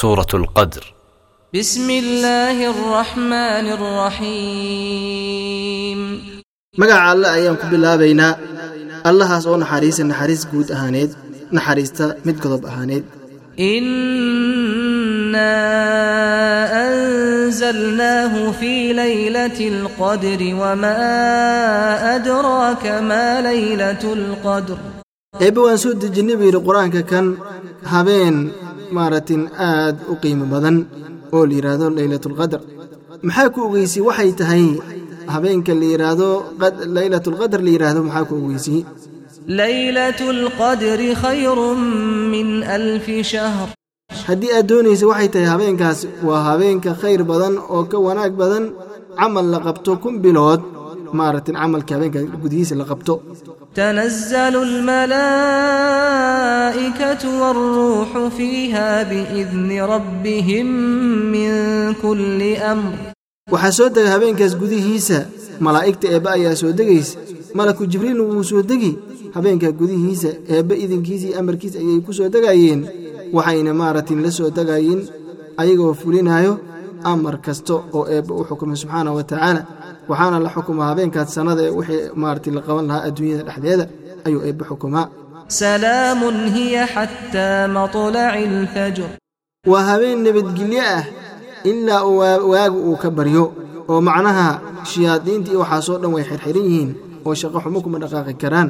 سورة القدر بسم الله الرحمن الرحيم مقع الله أيام بالله بينا الله هاسو نحريس نحريس قود أهانيد نحريستا مد قضب أهانيد إنا أنزلناه في ليلة القدر وما أدراك ما ليلة القدر إبوان سود جنبي القرآن كان هابين maaratin aad u qiimo badan oo la yidhaahdo leylatulqadar maxaa ku ogeysay waxay tahay habeenka la yidhaahdo leylatulqadar la yidhaahdo maxaa ku ogeysay haddii aad doonaysa waxay tahay habeenkaas waa habeenka khayr badan oo ka wanaag badan camal la qabto kun bilood maaratin camalka habeenka gudihiisa la qabto. السَّمَاوَاتُ وَالرُّوحُ فِيهَا بِإِذْنِ رَبِّهِمْ مِنْ كُلِّ waxaa soo dega habeenkaas gudihiisa malaa'igta eebbe ayaa soo degaysa malaku jibriilna wuu soo degi habeenkaa gudihiisa eebbe idinkiisii amarkiis ayay ku soo degayeen waxayna maaratin la soo degayin ayagoo fulinaayo amar kasta oo eebbe u xukumay subxaana wa tacaala waxaana la xukumaa habeenkaas sannada ee wixii maarati la qaban lahaa adduunyada dhexdeeda ayuu eebbe xukumaa salaam hiya xataa maطlaci اlfajr waa habeen nabadgelyo ah ilaa uu waagu uu ka baryo oo macnaha shayaadiintii waxaasoo dhan way xirxiran yihiin oo shaqo xumo kuma dhaqaaqi karaan.